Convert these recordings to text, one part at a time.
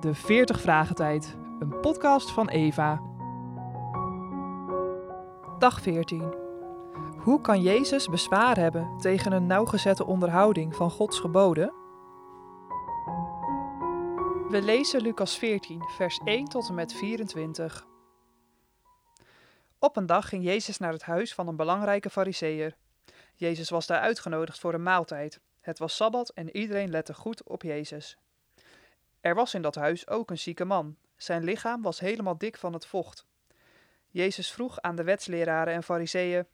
De 40 Vragen Tijd, een podcast van Eva. Dag 14. Hoe kan Jezus bezwaar hebben tegen een nauwgezette onderhouding van Gods geboden? We lezen Lucas 14, vers 1 tot en met 24. Op een dag ging Jezus naar het huis van een belangrijke fariseer. Jezus was daar uitgenodigd voor een maaltijd. Het was sabbat en iedereen lette goed op Jezus. Er was in dat huis ook een zieke man. Zijn lichaam was helemaal dik van het vocht. Jezus vroeg aan de wetsleraren en fariseeën: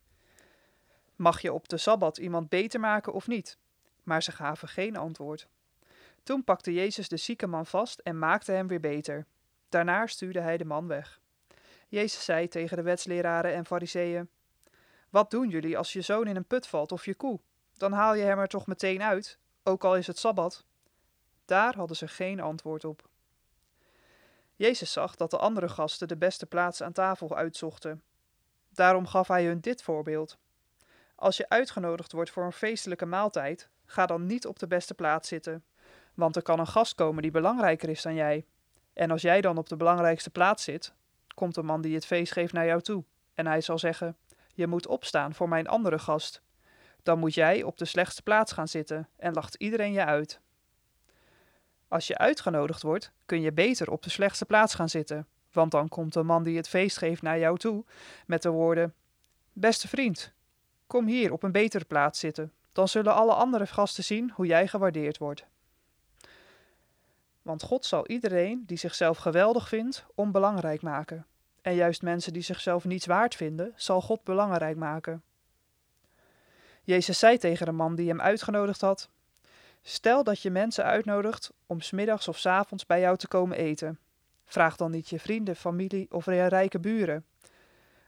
Mag je op de sabbat iemand beter maken of niet? Maar ze gaven geen antwoord. Toen pakte Jezus de zieke man vast en maakte hem weer beter. Daarna stuurde hij de man weg. Jezus zei tegen de wetsleraren en fariseeën: Wat doen jullie als je zoon in een put valt of je koe? Dan haal je hem er toch meteen uit, ook al is het sabbat. Daar hadden ze geen antwoord op. Jezus zag dat de andere gasten de beste plaats aan tafel uitzochten. Daarom gaf hij hun dit voorbeeld: Als je uitgenodigd wordt voor een feestelijke maaltijd, ga dan niet op de beste plaats zitten, want er kan een gast komen die belangrijker is dan jij. En als jij dan op de belangrijkste plaats zit, komt de man die het feest geeft naar jou toe, en hij zal zeggen: Je moet opstaan voor mijn andere gast. Dan moet jij op de slechtste plaats gaan zitten en lacht iedereen je uit. Als je uitgenodigd wordt, kun je beter op de slechtste plaats gaan zitten, want dan komt de man die het feest geeft naar jou toe met de woorden: Beste vriend, kom hier op een betere plaats zitten, dan zullen alle andere gasten zien hoe jij gewaardeerd wordt. Want God zal iedereen die zichzelf geweldig vindt, onbelangrijk maken. En juist mensen die zichzelf niets waard vinden, zal God belangrijk maken. Jezus zei tegen de man die hem uitgenodigd had: Stel dat je mensen uitnodigt om smiddags of avonds bij jou te komen eten. Vraag dan niet je vrienden, familie of rijke buren.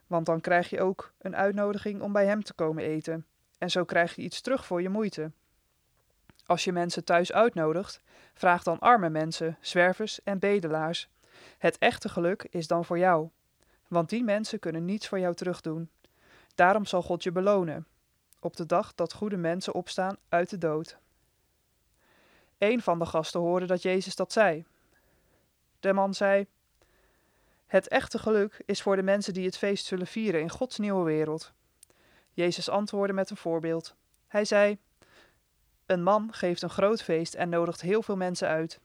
Want dan krijg je ook een uitnodiging om bij hem te komen eten. En zo krijg je iets terug voor je moeite. Als je mensen thuis uitnodigt, vraag dan arme mensen, zwervers en bedelaars. Het echte geluk is dan voor jou. Want die mensen kunnen niets voor jou terugdoen. Daarom zal God je belonen. Op de dag dat goede mensen opstaan uit de dood. Een van de gasten hoorde dat Jezus dat zei. De man zei: Het echte geluk is voor de mensen die het feest zullen vieren in Gods nieuwe wereld. Jezus antwoordde met een voorbeeld. Hij zei: Een man geeft een groot feest en nodigt heel veel mensen uit.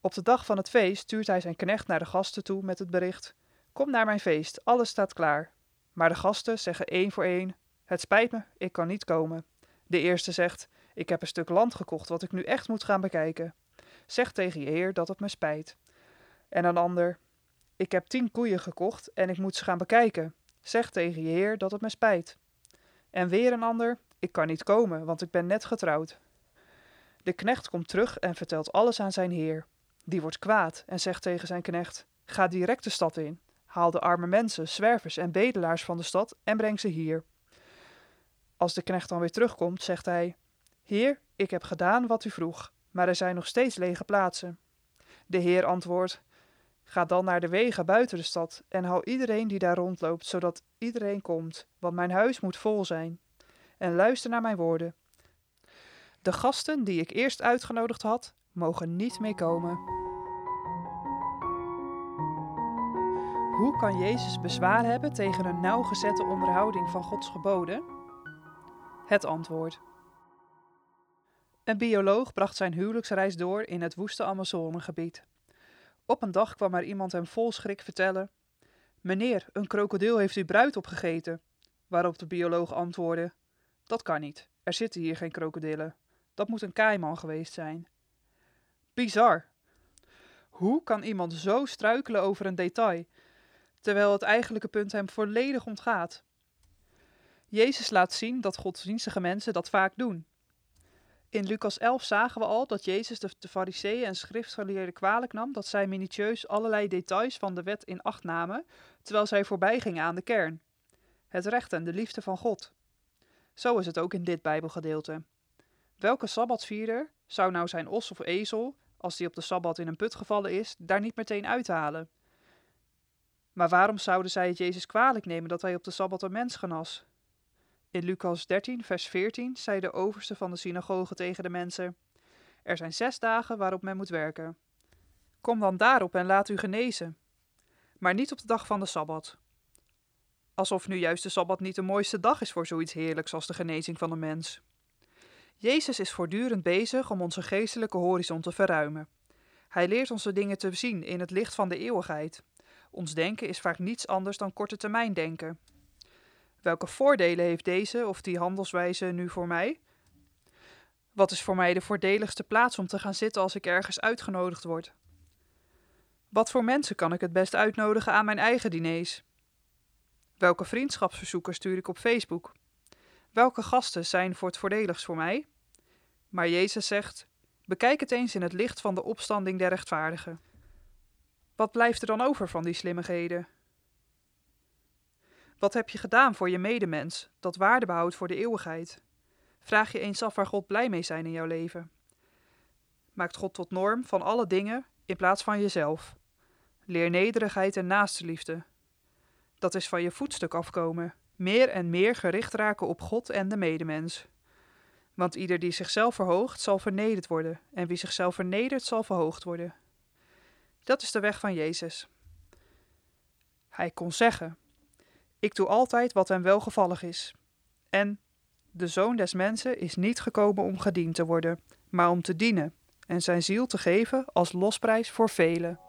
Op de dag van het feest stuurt hij zijn knecht naar de gasten toe met het bericht: Kom naar mijn feest, alles staat klaar. Maar de gasten zeggen één voor één: Het spijt me, ik kan niet komen. De eerste zegt: ik heb een stuk land gekocht wat ik nu echt moet gaan bekijken. Zeg tegen je heer dat het me spijt. En een ander, ik heb tien koeien gekocht en ik moet ze gaan bekijken. Zeg tegen je heer dat het me spijt. En weer een ander, ik kan niet komen, want ik ben net getrouwd. De knecht komt terug en vertelt alles aan zijn heer. Die wordt kwaad en zegt tegen zijn knecht: Ga direct de stad in. Haal de arme mensen, zwervers en bedelaars van de stad en breng ze hier. Als de knecht dan weer terugkomt, zegt hij: Heer, ik heb gedaan wat u vroeg, maar er zijn nog steeds lege plaatsen. De Heer antwoordt: Ga dan naar de wegen buiten de stad en hou iedereen die daar rondloopt, zodat iedereen komt, want mijn huis moet vol zijn. En luister naar mijn woorden. De gasten die ik eerst uitgenodigd had, mogen niet meer komen. Hoe kan Jezus bezwaar hebben tegen een nauwgezette onderhouding van Gods geboden? Het antwoord. Een bioloog bracht zijn huwelijksreis door in het woeste Amazonegebied. Op een dag kwam er iemand hem vol schrik vertellen: Meneer, een krokodil heeft uw bruid opgegeten. Waarop de bioloog antwoordde: Dat kan niet, er zitten hier geen krokodillen. Dat moet een kaiman geweest zijn. Bizar. Hoe kan iemand zo struikelen over een detail, terwijl het eigenlijke punt hem volledig ontgaat? Jezus laat zien dat godsdienstige mensen dat vaak doen. In Lucas 11 zagen we al dat Jezus de, de fariseeën en schriftgeleerden kwalijk nam dat zij minutieus allerlei details van de wet in acht namen, terwijl zij voorbij gingen aan de kern. Het recht en de liefde van God. Zo is het ook in dit Bijbelgedeelte. Welke sabbatsvierder zou nou zijn os of ezel, als die op de sabbat in een put gevallen is, daar niet meteen uithalen? Maar waarom zouden zij het Jezus kwalijk nemen dat hij op de sabbat een mens genas? In Lucas 13, vers 14 zei de overste van de synagoge tegen de mensen: Er zijn zes dagen waarop men moet werken. Kom dan daarop en laat u genezen. Maar niet op de dag van de sabbat. Alsof nu juist de sabbat niet de mooiste dag is voor zoiets heerlijks als de genezing van een mens. Jezus is voortdurend bezig om onze geestelijke horizon te verruimen. Hij leert ons de dingen te zien in het licht van de eeuwigheid. Ons denken is vaak niets anders dan korte termijn denken. Welke voordelen heeft deze of die handelswijze nu voor mij? Wat is voor mij de voordeligste plaats om te gaan zitten als ik ergens uitgenodigd word? Wat voor mensen kan ik het best uitnodigen aan mijn eigen diners? Welke vriendschapsverzoeken stuur ik op Facebook? Welke gasten zijn voor het voordeligst voor mij? Maar Jezus zegt: Bekijk het eens in het licht van de opstanding der rechtvaardigen. Wat blijft er dan over van die slimmigheden? Wat heb je gedaan voor je medemens, dat waarde behoudt voor de eeuwigheid? Vraag je eens af waar God blij mee zijn in jouw leven. Maakt God tot norm van alle dingen in plaats van jezelf. Leer nederigheid en naastenliefde. Dat is van je voetstuk afkomen, meer en meer gericht raken op God en de medemens. Want ieder die zichzelf verhoogt, zal vernederd worden, en wie zichzelf vernedert, zal verhoogd worden. Dat is de weg van Jezus. Hij kon zeggen: Ik doe altijd wat hem welgevallig is. En de zoon des mensen is niet gekomen om gediend te worden, maar om te dienen en zijn ziel te geven als losprijs voor velen.